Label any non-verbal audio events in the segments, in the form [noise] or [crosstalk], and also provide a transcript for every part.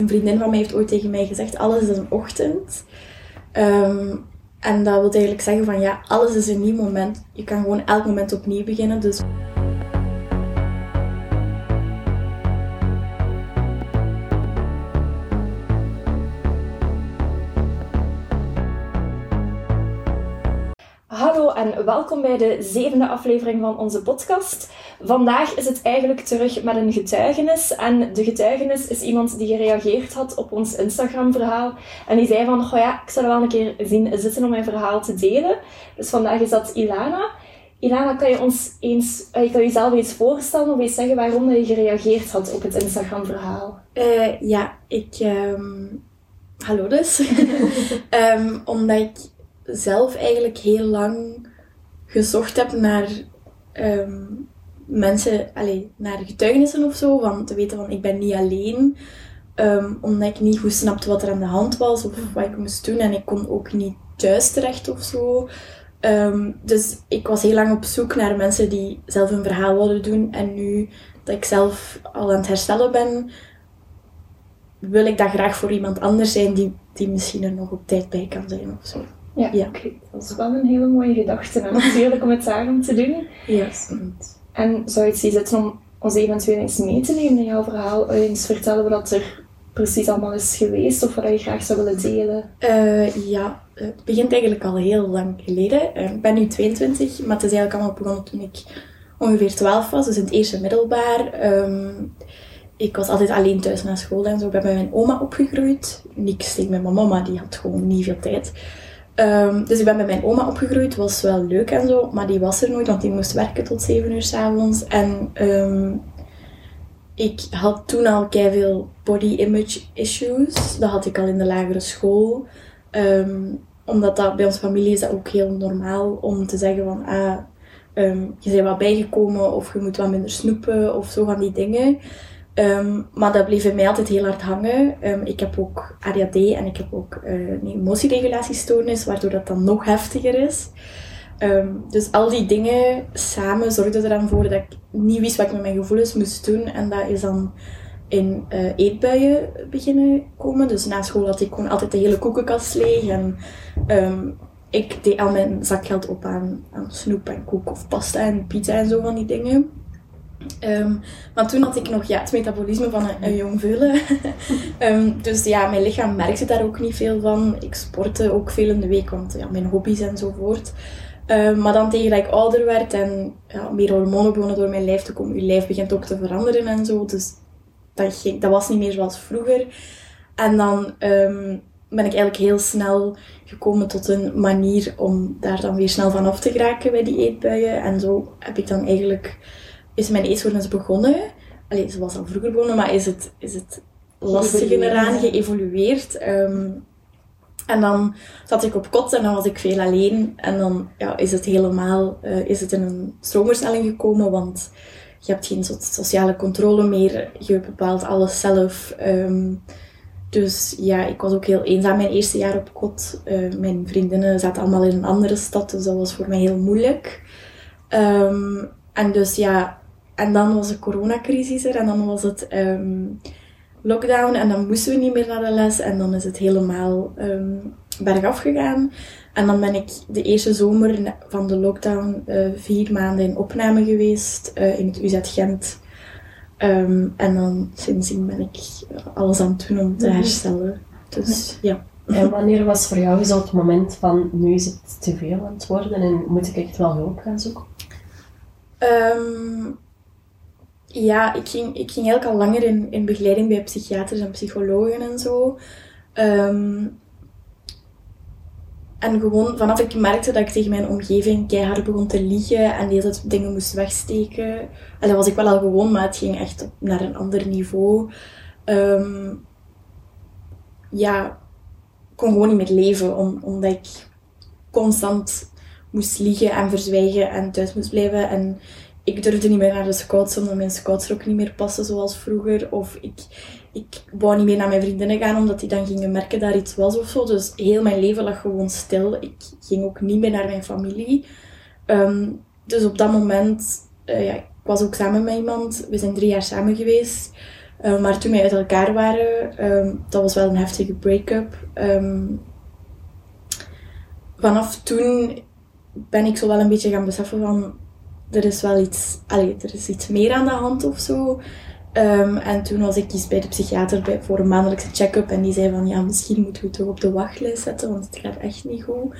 Een vriendin van mij heeft ooit tegen mij gezegd, alles is een ochtend. Ehm, en dat wil eigenlijk zeggen van ja, alles is een nieuw moment. Je kan gewoon elk moment opnieuw beginnen. Dus en welkom bij de zevende aflevering van onze podcast. Vandaag is het eigenlijk terug met een getuigenis. En de getuigenis is iemand die gereageerd had op ons Instagram-verhaal. En die zei van, goh ja, ik zou er wel een keer zien zitten om mijn verhaal te delen. Dus vandaag is dat Ilana. Ilana, kan je ons eens, kan je jezelf eens voorstellen of eens zeggen waarom je gereageerd had op het Instagram-verhaal? Uh, ja, ik... Um... Hallo dus. um, [laughs] omdat ik zelf eigenlijk heel lang gezocht heb naar um, mensen, allee, naar getuigenissen of zo, van te weten van ik ben niet alleen. Um, omdat ik niet goed snapte wat er aan de hand was of wat ik moest doen en ik kon ook niet thuis terecht of zo. Um, dus ik was heel lang op zoek naar mensen die zelf een verhaal wilden doen. En nu dat ik zelf al aan het herstellen ben, wil ik dat graag voor iemand anders zijn die, die misschien er nog op tijd bij kan zijn of zo. Ja, ja. Okay. dat is wel een hele mooie gedachte natuurlijk om het daarom te doen. Ja. En zou je het zien zitten om ons eventueel eens mee te nemen in jouw verhaal? Eens vertellen wat er precies allemaal is geweest of wat je graag zou willen delen? Uh, ja, het begint eigenlijk al heel lang geleden. Uh, ik ben nu 22, maar het is eigenlijk allemaal begonnen toen ik ongeveer 12 was, dus in het eerste middelbaar. Um, ik was altijd alleen thuis naar school en zo. Ik ben bij mijn oma opgegroeid. Niks tegen mijn mama, die had gewoon niet veel tijd. Um, dus ik ben bij mijn oma opgegroeid, was wel leuk en zo, maar die was er nooit, want die moest werken tot 7 uur s'avonds. En um, ik had toen al veel body image issues. Dat had ik al in de lagere school. Um, omdat dat bij onze familie is dat ook heel normaal om te zeggen van ah, je bent wat bijgekomen of je moet wat minder snoepen of zo van die dingen. Um, maar dat bleef bij mij altijd heel hard hangen. Um, ik heb ook ADHD en ik heb ook uh, een emotieregulatiestoornis, waardoor dat dan nog heftiger is. Um, dus al die dingen samen zorgden er dan voor dat ik niet wist wat ik met mijn gevoelens moest doen. En dat is dan in uh, eetbuien beginnen komen. Dus na school had ik gewoon altijd de hele koekenkast leeg. En ik deed al mijn zakgeld op aan snoep en koek of pasta en pizza en zo van die dingen. Um, maar toen had ik nog ja, het metabolisme van een, een jong veulen. um, [laughs] dus ja, mijn lichaam merkte daar ook niet veel van. Ik sportte ook veel in de week, want ja, mijn hobby's enzovoort. Um, maar dan tegen dat ik ouder werd en ja, meer hormonen begonnen door mijn lijf te komen. Je lijf begint ook te veranderen en zo. Dus dat, ging, dat was niet meer zoals vroeger. En dan ben ik eigenlijk heel snel gekomen tot een manier om daar dan weer snel van af te geraken bij die eetbuien. En zo heb ik dan eigenlijk is mijn eetstoornis begonnen. Allee, ze was al vroeger begonnen, maar is het, is het lastiger eraan geëvolueerd. Um, en dan zat ik op kot en dan was ik veel alleen. En dan ja, is het helemaal uh, is het in een stroomversnelling gekomen, want je hebt geen sociale controle meer. Je bepaalt alles zelf. Um, dus ja, ik was ook heel eenzaam mijn eerste jaar op kot. Uh, mijn vriendinnen zaten allemaal in een andere stad, dus dat was voor mij heel moeilijk. Um, en dus ja, en dan was de coronacrisis er en dan was het um, lockdown en dan moesten we niet meer naar de les en dan is het helemaal um, bergaf gegaan. En dan ben ik de eerste zomer van de lockdown uh, vier maanden in opname geweest uh, in het UZ Gent. Um, en dan sindsdien ben ik alles aan het doen om te mhm. herstellen. Dus ja. En wanneer was voor jou zo het moment van nu is het te veel aan het worden en moet ik echt wel hulp gaan zoeken? Um, ja, ik ging, ik ging eigenlijk al langer in, in begeleiding bij psychiaters en psychologen en zo. Um, en gewoon vanaf ik merkte dat ik tegen mijn omgeving keihard begon te liegen en deze dingen moest wegsteken. En dat was ik wel al gewoon, maar het ging echt naar een ander niveau. Um, ja, ik kon gewoon niet meer leven, om, omdat ik constant moest liegen en verzwijgen en thuis moest blijven. En ik durfde niet meer naar de scouts omdat mijn scoutsrok niet meer paste zoals vroeger. Of ik, ik wou niet meer naar mijn vriendinnen gaan omdat die dan gingen merken dat er iets was of zo. Dus heel mijn leven lag gewoon stil. Ik ging ook niet meer naar mijn familie. Um, dus op dat moment, uh, ja, ik was ook samen met iemand. We zijn drie jaar samen geweest. Eh, maar toen wij uit elkaar waren, ehm, dat was wel een heftige break-up. Ehm, vanaf toen ben ik zo wel een beetje gaan beseffen van er is wel iets, allee, er is iets meer aan de hand of zo. Ehm, en toen was ik eens bij de psychiater bij, voor een maandelijkse check-up en die zei van ja, misschien moeten we het toch op de wachtlijst zetten, want het gaat echt niet goed.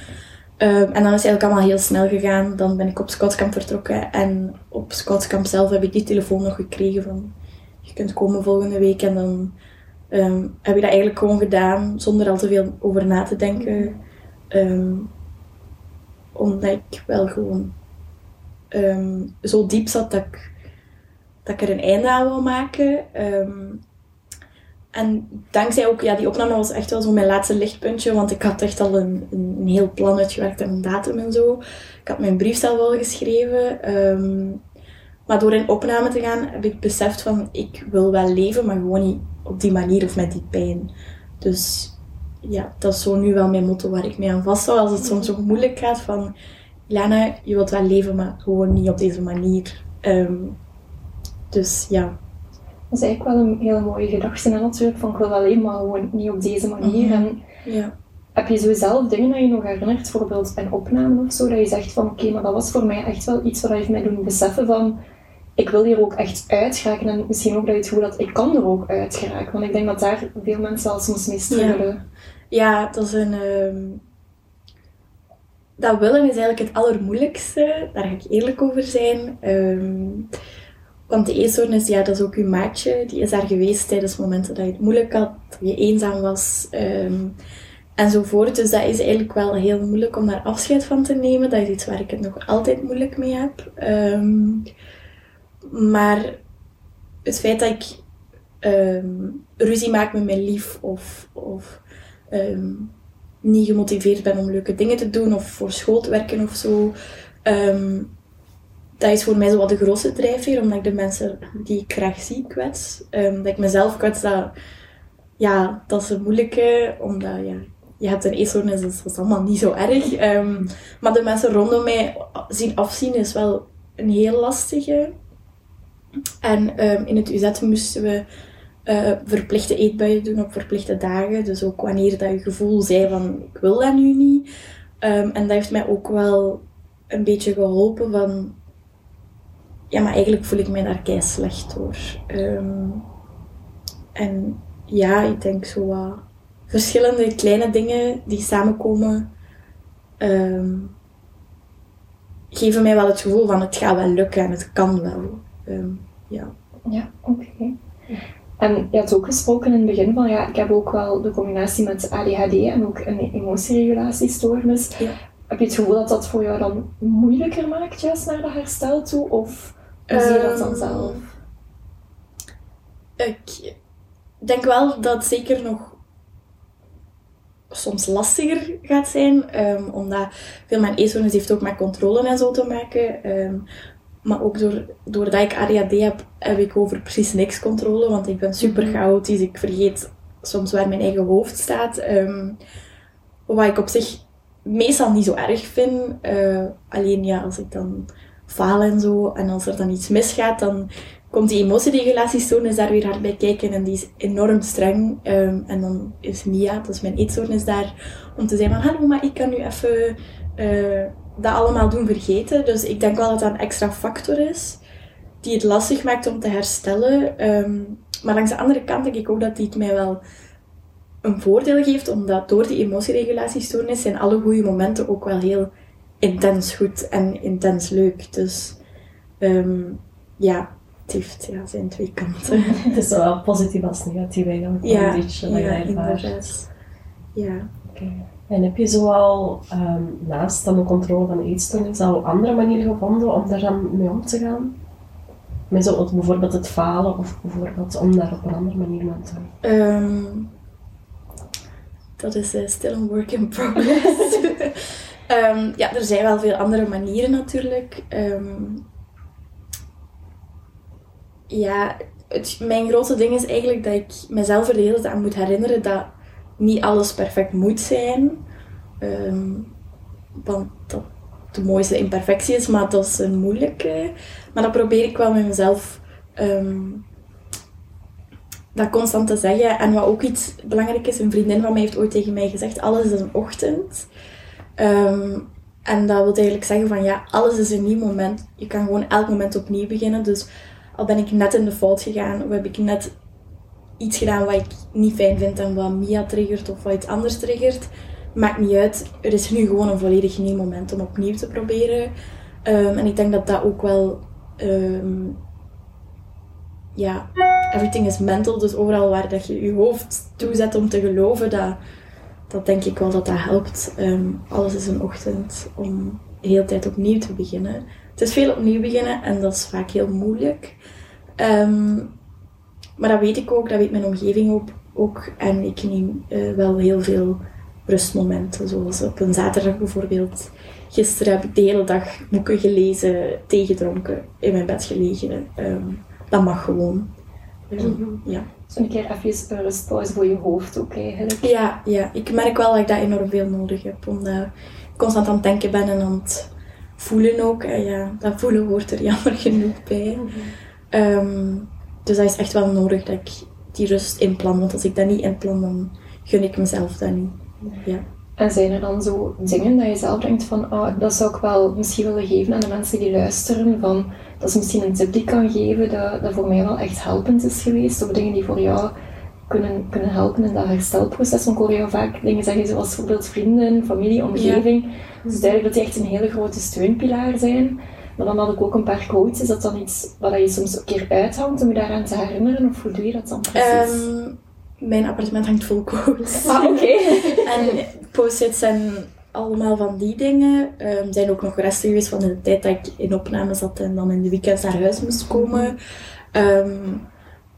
Ehm, en dan is het eigenlijk allemaal heel snel gegaan. Dan ben ik op scoutskamp vertrokken en op scoutskamp zelf heb ik die telefoon nog gekregen van je kunt komen volgende week en dan ehm, heb ik dat eigenlijk gewoon gedaan zonder al te veel over na te denken. omdat ik wel gewoon zo diep zat dat ik dat ik er een einde aan wil maken. Ehm, en dankzij ook, ja, die opname was echt wel zo mijn laatste lichtpuntje, want ik had echt al een, een, heel plan uitgewerkt en een datum en zo. Ik had mijn brief zelf al geschreven. Ehm, maar door in opname te gaan heb ik beseft van, ik wil wel leven, maar gewoon niet op die manier of met die pijn. Dus ja, dat is zo nu wel mijn motto waar ik mee aan vasthoud. Als het soms zo moeilijk gaat van, Lana, je wilt wel leven, maar gewoon niet op deze manier. Ehm, dus ja. Dat is eigenlijk wel een hele mooie gedachte en natuurlijk van ik wil alleen maar gewoon niet op deze manier. Mhm. En ja. Heb je zo zelf dingen dat je nog herinnert, bijvoorbeeld een opname of zo, dat je zegt van oké, maar dat was voor mij echt wel iets wat heeft mij doen beseffen van ik wil hier ook echt uit geraken en misschien ook dat je het gevoel dat ik kan er ook uit geraken. Want ik denk dat daar veel mensen al soms mee struggelen. Ja. ja, dat is een... Ehm, dat willen is eigenlijk het allermoeilijkste. Daar ga ik eerlijk over zijn. Ehm, want de eetstoornis, ja, dat is ook uw maatje. Die is daar geweest tijdens momenten dat je het moeilijk had, dat je eenzaam was. Um, enzovoort. Dus dat is eigenlijk wel heel moeilijk om daar afscheid van te nemen. Dat is iets waar ik het nog altijd moeilijk mee heb. Ehm, maar het feit dat ik ruzie maak met mijn lief of, of niet gemotiveerd ben om leuke dingen te doen of voor school te werken of zo dat is voor mij zo wat de grootste drijfveer, omdat ik de mensen die ik graag zie kwets. Um, dat ik mezelf kwets, dat, ja, dat is moeilijke, omdat ja, je hebt een eetstoornis, dus dat is allemaal niet zo erg. Um, maar de mensen rondom mij zien afzien is wel een heel lastige. En in het UZ moesten we uh, verplichte eetbuien doen op verplichte dagen. Dus ook wanneer dat je gevoel zei van ik wil dat nu niet. en dat heeft mij ook wel een beetje geholpen van ja, maar eigenlijk voel ik mij daar kei slecht door. Ehm, en ja, ik denk zo wat verschillende kleine dingen die samenkomen, um, geven mij wel het gevoel van het gaat wel lukken en het kan wel. Ja, ja oké. En je had ook gesproken in het begin van, ja, ik heb ook wel de combinatie met ADHD en ook een emotieregulatiestoornis. Ja. Heb je het gevoel dat dat voor jou dan moeilijker maakt, juist naar de herstel toe? Of hoe zie je dat dan ehm, zelf? Ik denk wel dat het zeker nog soms lastiger gaat zijn. Um, omdat veel mijn eetstoornis heeft ook met controle en zo te maken. Um, maar ook door, doordat ik ADHD heb, heb ik over precies niks controle. Want ik ben super mhm. chaotisch. Ik vergeet soms waar mijn eigen hoofd staat. Um, wat ik op zich meestal niet zo erg vind. Uh, alleen ja, als ik dan falen en zo. En als er dan iets misgaat, dan komt die emotieregulatiestoornis daar weer hard bij kijken. En die is enorm streng. Um, en dan is Mia, dat is mijn eetstoornis, daar om te zeggen van... Hallo, maar ik kan nu even uh, dat allemaal doen vergeten. Dus ik denk wel dat dat een extra factor is. Die het lastig maakt om te herstellen. Um, maar langs de andere kant denk ik ook dat die het mij wel een voordeel geeft. Omdat door die emotieregulatiestoornis zijn alle goede momenten ook wel heel intens goed en intens leuk. Dus um, ja, het heeft ja, zijn twee kanten. het is zowel positief als negatief eigenlijk. Ja, iets, ja, inderdaad. Ja. Okay. En heb je zoal um, naast dan de controle van de eetstoornis al andere manieren gevonden om daar dan mee om te gaan? Met zo, bijvoorbeeld het falen of bijvoorbeeld om daar op een andere manier mee te gaan? Um, dat is uh, still a work in progress. Um, [laughs] ja, er zijn wel veel andere manieren natuurlijk. Ja, het, mijn grote ding is eigenlijk dat ik mezelf er de hele tijd aan moet herinneren dat niet alles perfect moet zijn. Um, want dat de mooiste imperfectie is, maar dat is een moeilijke. Maar dat probeer ik wel met mezelf dat constant te zeggen. En wat ook iets belangrijk is, een vriendin van mij heeft ooit tegen mij gezegd, alles is een ochtend. Ehm, en dat wil eigenlijk zeggen van ja, alles is een nieuw moment. Je kan gewoon elk moment opnieuw beginnen. Dus al ben ik net in de fout gegaan, of heb ik net iets gedaan wat ik niet fijn vind en wat Mia triggert of wat iets anders triggert, maakt niet uit. Er is nu gewoon een volledig nieuw moment om opnieuw te proberen. Ehm, en ik denk dat dat ook wel ehm, ja, everything is mental. Dus overal waar dat je je hoofd toezet om te geloven, dat, dat denk ik wel dat dat helpt. Ehm, alles is een ochtend om de hele tijd opnieuw te beginnen. Het is veel opnieuw beginnen en dat is vaak heel moeilijk. Maar dat weet ik ook, dat weet mijn omgeving ook. ook en ik neem uh, wel heel veel rustmomenten, zoals op een zaterdag bijvoorbeeld. Gisteren heb ik de hele dag boeken gelezen, thee gedronken, in mijn bed gelegen. Um, dat mag gewoon. Mm Ja. Zo'n keer even een rustpauze voor je hoofd ook eigenlijk. Ja, ja, ik merk wel dat ik dat enorm veel nodig heb. Omdat ik constant aan het denken ben en aan het voelen ook. En ja, dat voelen hoort er [laughs] jammer genoeg bij. Mm dus dat is echt wel nodig dat ik die rust inplan. Want als ik dat niet inplan, dan gun ik mezelf dat niet. Ja. En zijn er dan zo dingen dat je zelf denkt van, oh, dat zou ik wel misschien willen geven aan de mensen die luisteren? Van, dat is misschien een tip die ik kan geven dat, dat voor mij wel echt helpend is geweest. Of dingen die voor jou kunnen, kunnen helpen in dat herstelproces. Want ik hoor jou vaak dingen zeggen zoals bijvoorbeeld vrienden, familie, omgeving. Ja. Dus duidelijk dat die echt een hele grote steunpilaar zijn. Maar dan had ik ook een paar quotes. Is dat dan iets wat je soms een keer uithangt om je daaraan te herinneren? Of hoe doe je dat dan precies? Um, mijn appartement hangt vol quotes. Ah, oké. [laughs] en post-its zijn allemaal van die dingen. Er um, zijn ook nog resten geweest van de tijd dat ik in opname zat en dan in de weekends naar huis moest komen. Um,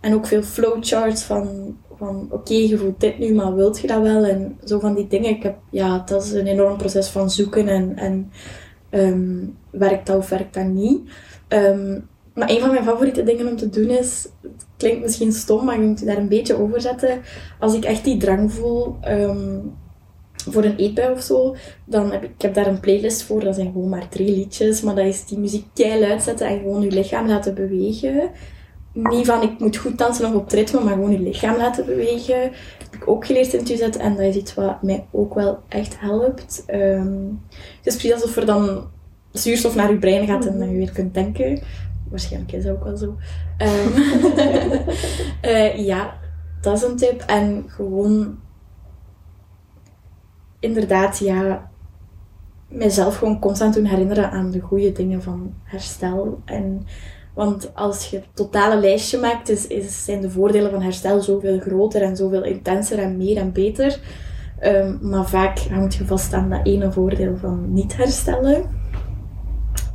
en ook veel flowcharts van, van oké, je voelt dit nu, maar wilt je dat wel? En zo van die dingen. Ik heb, ja, dat is een enorm proces van zoeken en, en um, werkt dat of werkt dat niet. maar een van mijn favoriete dingen om te doen is, het klinkt misschien stom, maar je moet je daar een beetje over zetten. Als ik echt die drang voel voor een eetbui of zo, dan heb ik, ik heb daar een playlist voor. Dat zijn gewoon maar drie liedjes. Maar dat is die muziek keihard uitzetten en gewoon je lichaam laten bewegen. Niet van ik moet goed dansen of op ritme, maar gewoon je lichaam laten bewegen. Dat heb ik ook geleerd in zetten en dat is iets wat mij ook wel echt helpt. Um, het is precies alsof er dan zuurstof naar je brein gaat en je weer kunt denken. Waarschijnlijk is dat ook wel zo. Um, uh, [laughs] ja, dat is een tip. En gewoon inderdaad, ja, mezelf gewoon constant doen herinneren aan de goede dingen van herstel. En, want als je het totale lijstje maakt, is, is, zijn de voordelen van herstel zoveel groter en zoveel intenser en meer en beter. Um, maar vaak hangt je vast aan dat ene voordeel van niet herstellen.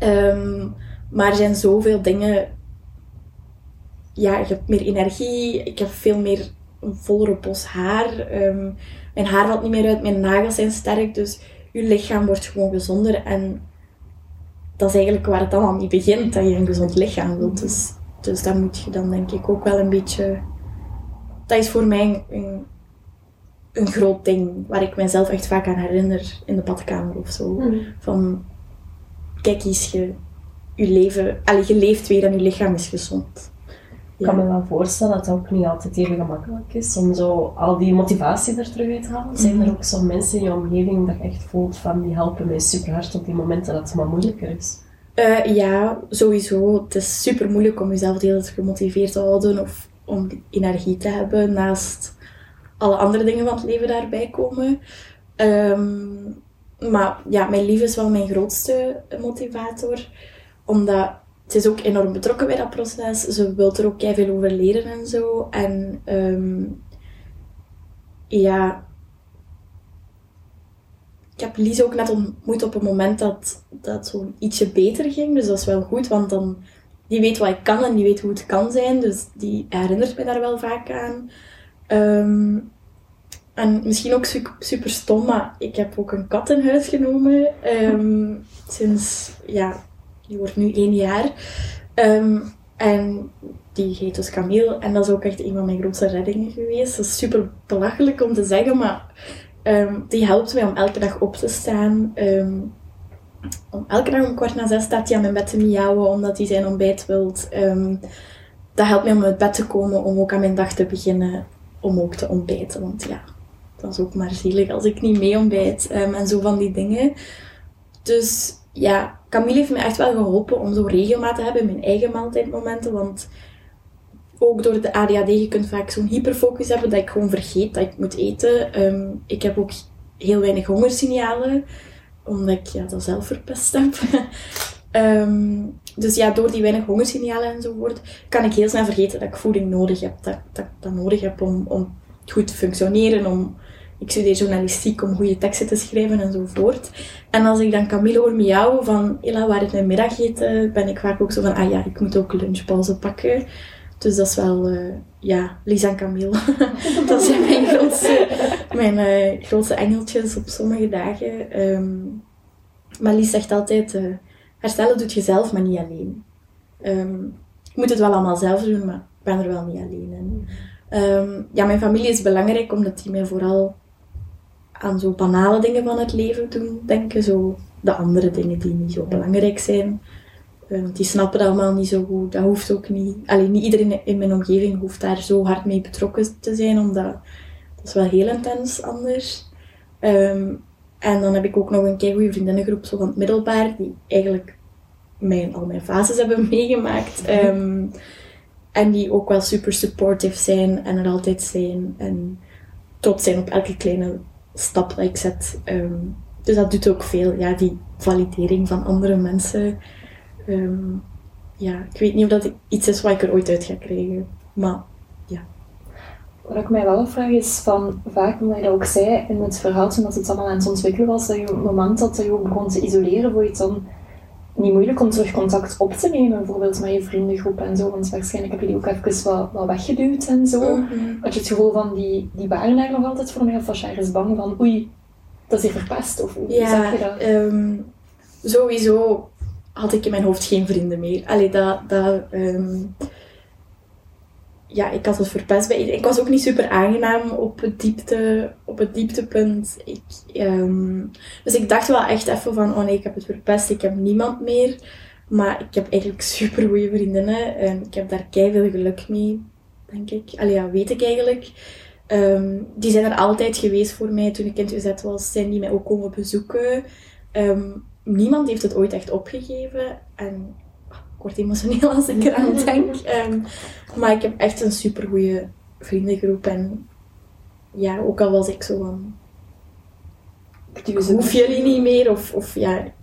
Um, maar er zijn zoveel dingen. Ja, je hebt meer energie, ik heb veel meer een vollere bos haar. Um, mijn haar valt niet meer uit, mijn nagels zijn sterk. Dus je lichaam wordt gewoon gezonder. En dat is eigenlijk waar het allemaal niet begint, dat je een gezond lichaam wilt. Dus, dus daar moet je dan denk ik ook wel een beetje... Dat is voor mij een, een groot ding, waar ik mezelf echt vaak aan herinner in de badkamer of zo. Mm. Van, kijk eens, je, je leven... Allee, je leeft weer en je lichaam is gezond. Ik kan me wel voorstellen dat het ook niet altijd even gemakkelijk is om zo al die motivatie er terug uit te halen. Zijn er mhm. ook zo mensen in je omgeving dat je echt voelt van die helpen mij super hard op die momenten dat het maar moeilijker is? Uh, ja, sowieso. Het is super moeilijk om jezelf de hele tijd gemotiveerd te houden of om energie te hebben naast alle andere dingen van het leven daarbij komen. Um, maar ja, mijn lief is wel mijn grootste motivator. Omdat ze is ook enorm betrokken bij dat proces. Ze wil er ook veel over leren en zo. En um, ja, ik heb Lies ook net ontmoet op een moment dat dat zo ietsje beter ging. Dus dat is wel goed, want dan die weet wat ik kan en die weet hoe het kan zijn. Dus die herinnert me daar wel vaak aan. Um, en misschien ook super stom, maar ik heb ook een kat in huis genomen. Um, sinds ja, die wordt nu één jaar. Um, en die heet dus Camille. En dat is ook echt een van mijn grootste reddingen geweest. Dat is super belachelijk om te zeggen, maar um, die helpt mij om elke dag op te staan. Um, om elke dag om kwart na zes staat hij aan mijn bed te miauwen omdat hij zijn ontbijt wilt. dat helpt mij om uit bed te komen, om ook aan mijn dag te beginnen, om ook te ontbijten. Want ja, dat is ook maar zielig als ik niet mee ontbijt en zo van die dingen. Dus ja, Camille heeft me echt wel geholpen om zo regelmaat te hebben in mijn eigen maaltijdmomenten. Want ook door de ADHD, je kunt vaak zo'n hyperfocus hebben dat ik gewoon vergeet dat ik moet eten. Um, ik heb ook heel weinig hongersignalen, omdat ik ja, dat zelf verpest heb. um, [laughs] dus ja, door die weinig hongersignalen enzovoort, kan ik heel snel vergeten dat ik voeding nodig heb. Dat, dat dat nodig heb om, om goed te functioneren, om ik studeer journalistiek om goede teksten te schrijven enzovoort. En als ik dan Camille hoor miauwen van, Ella, waar is mijn middageten? Ben ik vaak ook zo van, ah ja, ik moet ook lunchpauze pakken. Dus dat is wel, uh, ja, Lisa en Camille. [laughs] dat zijn mijn grootste, mijn, uh, grootste engeltjes op sommige dagen. Um, maar Lies zegt altijd, uh, herstellen doet je zelf, maar niet alleen. Um, ik moet het wel allemaal zelf doen, maar ik ben er wel niet alleen in. Um, ja, mijn familie is belangrijk, omdat die mij vooral aan zo banale dingen van het leven doen denken. Zo de andere dingen die niet zo belangrijk zijn. Um, die snappen dat allemaal niet zo goed. Dat hoeft ook niet. Alleen niet iedereen in mijn omgeving hoeft daar zo hard mee betrokken te zijn, omdat dat is wel heel intens anders. Um, en dan heb ik ook nog een kei goede vriendinnengroep zo van het middelbaar, die eigenlijk mijn, al mijn fases hebben [laughs] meegemaakt. Um, en die ook wel super supportive zijn en er altijd zijn. En trots zijn op elke kleine stap dat ik zet. Um, dus dat doet ook veel. Ja, die validering van andere mensen. Um, ja, ik weet niet of dat iets is wat ik er ooit uit ga krijgen. Maar ja. Wat ik mij wel afvraag is van, vaak omdat je dat ook zei in het verhaal toen het allemaal aan het ontwikkelen was, dat je op het moment dat je ook begon te isoleren, vond je dan niet moeilijk om terug contact op te nemen, bijvoorbeeld met je vriendengroep en zo, want waarschijnlijk heb je die ook even wat, wat weggeduwd en zo. Mm -hmm. Had je het gevoel van, die, die waren daar nog altijd voor mij, of was je ergens bang van, oei, dat is hier verpest, of hoe ja, zag je dat? Um, sowieso had ik in mijn hoofd geen vrienden meer. Allee, dat... dat um, ja, ik had het verpest bij Ik was ook niet super aangenaam op het, diepte, op het dieptepunt. Ik, um, dus ik dacht wel echt even van, oh nee, ik heb het verpest, ik heb niemand meer. Maar ik heb eigenlijk [laughs] super goede vriendinnen en ik heb daar veel geluk mee, denk ik. Allee, ja, weet ik eigenlijk. Um, die zijn er altijd geweest voor mij toen ik in het UZ was. Zijn die mij ook komen bezoeken. Um, niemand heeft het ooit echt opgegeven. En ik word emotioneel als ik eraan [laughs] denk. Um, maar ik heb echt een super goede vriendengroep. En ja, ook al was ik zo van. Ik hoef jullie niet meer. Of, of ja, ik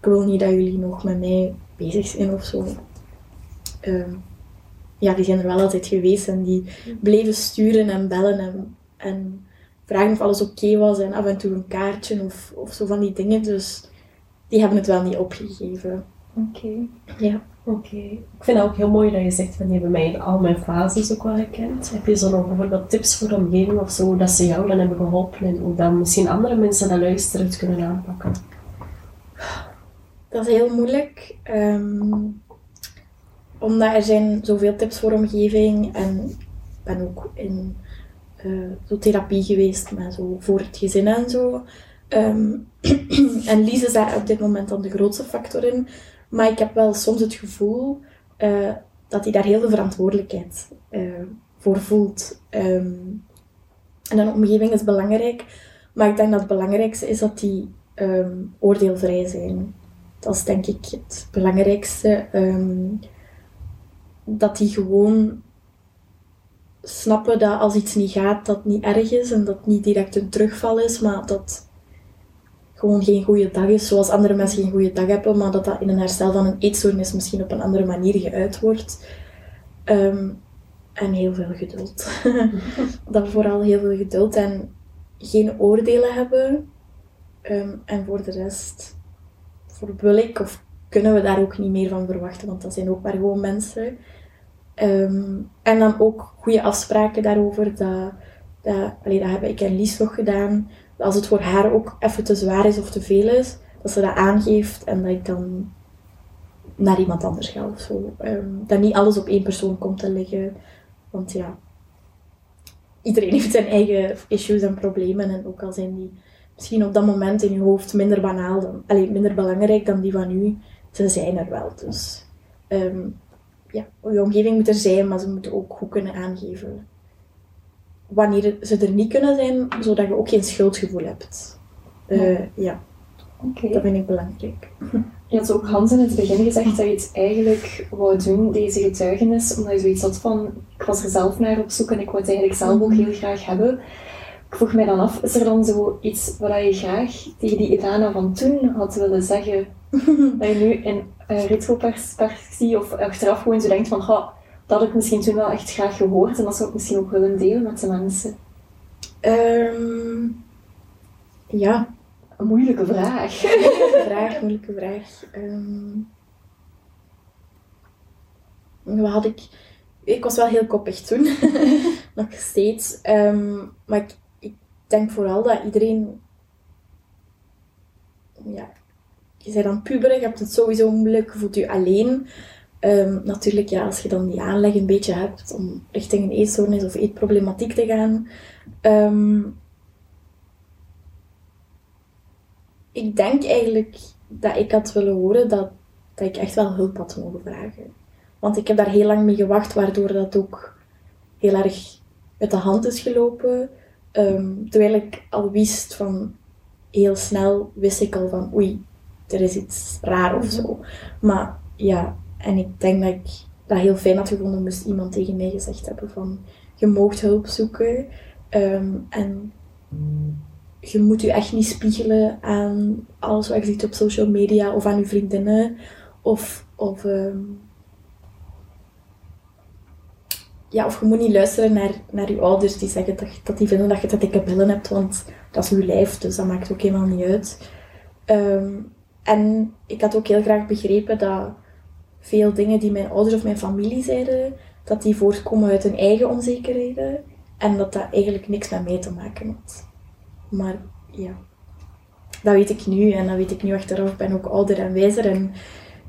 wil niet dat jullie nog met mij bezig zijn of zo. Um, ja, die zijn er wel altijd geweest. En die bleven sturen en bellen en, en vragen of alles oké okay was. En af en toe een kaartje of, of zo van die dingen. Dus die hebben het wel niet opgegeven. Oké. Okay. Ja. Oké. Ik vind het ook heel mooi dat je zegt van je hebt mij in al mijn fases ook wel gekend. Heb je zo nog bijvoorbeeld tips voor de omgeving of zo, dat ze jou dan hebben geholpen en hoe dan misschien andere mensen dat luisteren het kunnen aanpakken? Dat is heel moeilijk. Um, omdat er zijn zoveel tips voor omgeving en ik ben ook in uh, zo therapie geweest, maar zo voor het gezin en zo. Um, [clears throat] en Lies is daar op dit moment dan de grootste factor in. Maar ik heb wel soms het gevoel uh, dat hij daar heel veel verantwoordelijkheid uh, voor voelt. Um, en een omgeving is belangrijk. Maar ik denk dat het belangrijkste is dat die um, oordeelvrij zijn. Dat is denk ik het belangrijkste. Um, dat die gewoon snappen dat als iets niet gaat, dat niet erg is en dat niet direct een terugval is, maar dat gewoon geen goede dag is, zoals andere mensen geen goede dag hebben, maar dat dat in een herstel van een eetstoornis misschien op een andere manier geuit wordt. Um, en heel veel geduld. [laughs] dat vooral heel veel geduld en geen oordelen hebben. Um, en voor de rest, voor wil ik of kunnen we daar ook niet meer van verwachten, want dat zijn ook maar gewoon mensen. Um, en dan ook goede afspraken daarover. Dat, dat, allee, dat heb ik en Lies nog gedaan als het voor haar ook even te zwaar is of te veel is, dat ze dat aangeeft en dat ik dan naar iemand anders ga of zo. Um, dat niet alles op één persoon komt te liggen. Want ja, iedereen [laughs] heeft zijn eigen issues en problemen. En ook al zijn die misschien op dat moment in je hoofd minder banaal, dan, minder belangrijk dan die van u, ze zijn er wel. Dus um, ja, je omgeving moet er zijn, maar ze moeten ook goed kunnen aangeven wanneer ze er niet kunnen zijn, zodat je ook geen schuldgevoel hebt. Uh, ja, dat vind ik belangrijk. Je had ook Hans in het begin gezegd dat je het eigenlijk wou doen, deze getuigenis, omdat je zoiets had van, ik was er zelf naar op zoek en ik wou het eigenlijk zelf ook heel graag hebben. Ik vroeg mij dan af, is er dan zoiets wat je graag tegen die Ilana van toen had willen zeggen, [laughs] dat je nu in uh, retroperspectie of achteraf gewoon zo denkt van, goh, dat ik misschien toen wel echt graag gehoord en dat zou ik misschien ook willen delen met de mensen? Um, ja. [laughs] Een moeilijke vraag. Moeilijke vraag, moeilijke vraag. Um, wat had ik... Ik was wel heel koppig toen. [laughs] Nog steeds. Um, maar ik, ik denk vooral dat iedereen... Ja, je bent dan puber, je hebt het sowieso moeilijk, voelt je alleen. Um, natuurlijk, ja, als je dan die aanleg een beetje hebt om richting een eetstoornis of eetproblematiek te gaan. Um, ik denk eigenlijk dat ik had willen horen dat, dat ik echt wel hulp had mogen vragen. Want ik heb daar heel lang mee gewacht, waardoor dat ook heel erg uit de hand is gelopen. Um, terwijl ik al wist van heel snel wist ik al van oei, er is iets raar of zo. Maar ja, en ik denk dat ik dat heel fijn had gevonden, moest iemand tegen mij gezegd hebben van je moogt hulp zoeken. Um, en je moet je echt niet spiegelen aan alles wat je ziet op social media of aan je vriendinnen. Of, of, um, ja, of je moet niet luisteren naar, naar je ouders die zeggen dat, dat die vinden dat je te dikke billen hebt, want dat is je lijf, dus dat maakt ook helemaal niet uit. Um, en ik had ook heel graag begrepen dat veel dingen die mijn ouders of mijn familie zeiden, dat die voortkomen uit hun eigen onzekerheden. En dat dat eigenlijk niks met mij te maken had. Maar ja, dat weet ik nu. En dat weet ik nu achteraf. Ik ben ook ouder en wijzer. En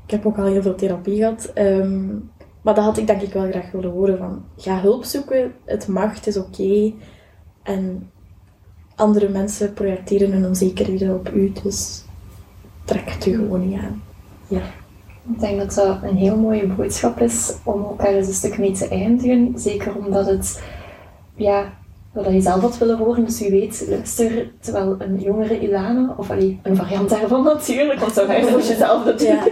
ik heb ook al heel veel therapie gehad. Um, maar dat had ik denk ik wel graag willen horen. Van, ga hulp zoeken. Het mag, het is oké. En andere mensen projecteren hun onzekerheden op u. Dus trek het u gewoon niet aan. Ja. Ik denk dat dat een heel mooie boodschap is om elkaar eens een stuk mee te eindigen. Zeker omdat het, ja, dat je zelf had willen horen. Dus u weet, luister, terwijl een jongere Ilana, of allee, een variant daarvan natuurlijk, want zo ga je jezelf dat Ja.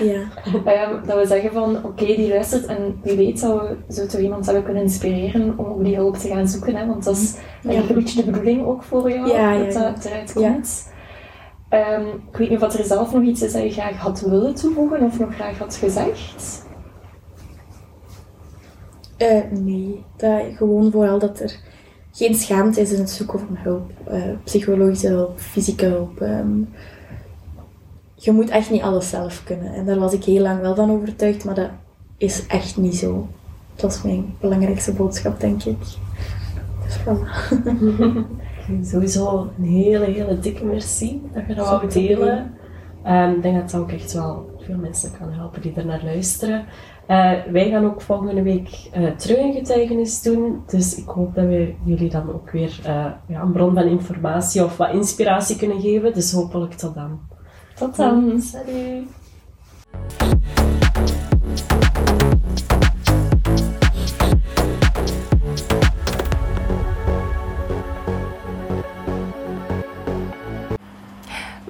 ja. Um, [laughs] dat we zeggen van, oké, okay, die luistert en wie weet zou we zo toch iemand hebben kunnen inspireren om ook die hulp te gaan zoeken. Hè? Want dat is ik een beetje de bedoeling ook voor jou, ja, dat dat eruit komt. Um, ik weet niet of er zelf nog iets is dat je graag had willen toevoegen of nog graag had gezegd? Uh, nee, dat, gewoon vooral dat er geen schaamte is in het zoeken van hulp. Uh, psychologische hulp, fysieke hulp. Um, je moet echt niet alles zelf kunnen. En daar was ik heel lang wel van overtuigd, maar dat is echt niet zo. Dat is mijn belangrijkste boodschap, denk ik. Dus voilà. [laughs] Sowieso een hele, hele dikke merci dat je dat wou delen. Um, ik denk dat dat ook echt wel veel mensen kan helpen die er naar luisteren. Uh, wij gaan ook volgende week uh, terug een getuigenis doen. Dus ik hoop dat we jullie dan ook weer uh, ja, een bron van informatie of wat inspiratie kunnen geven. Dus hopelijk tot dan. Tot dan. Salut.